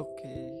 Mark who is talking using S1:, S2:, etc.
S1: okay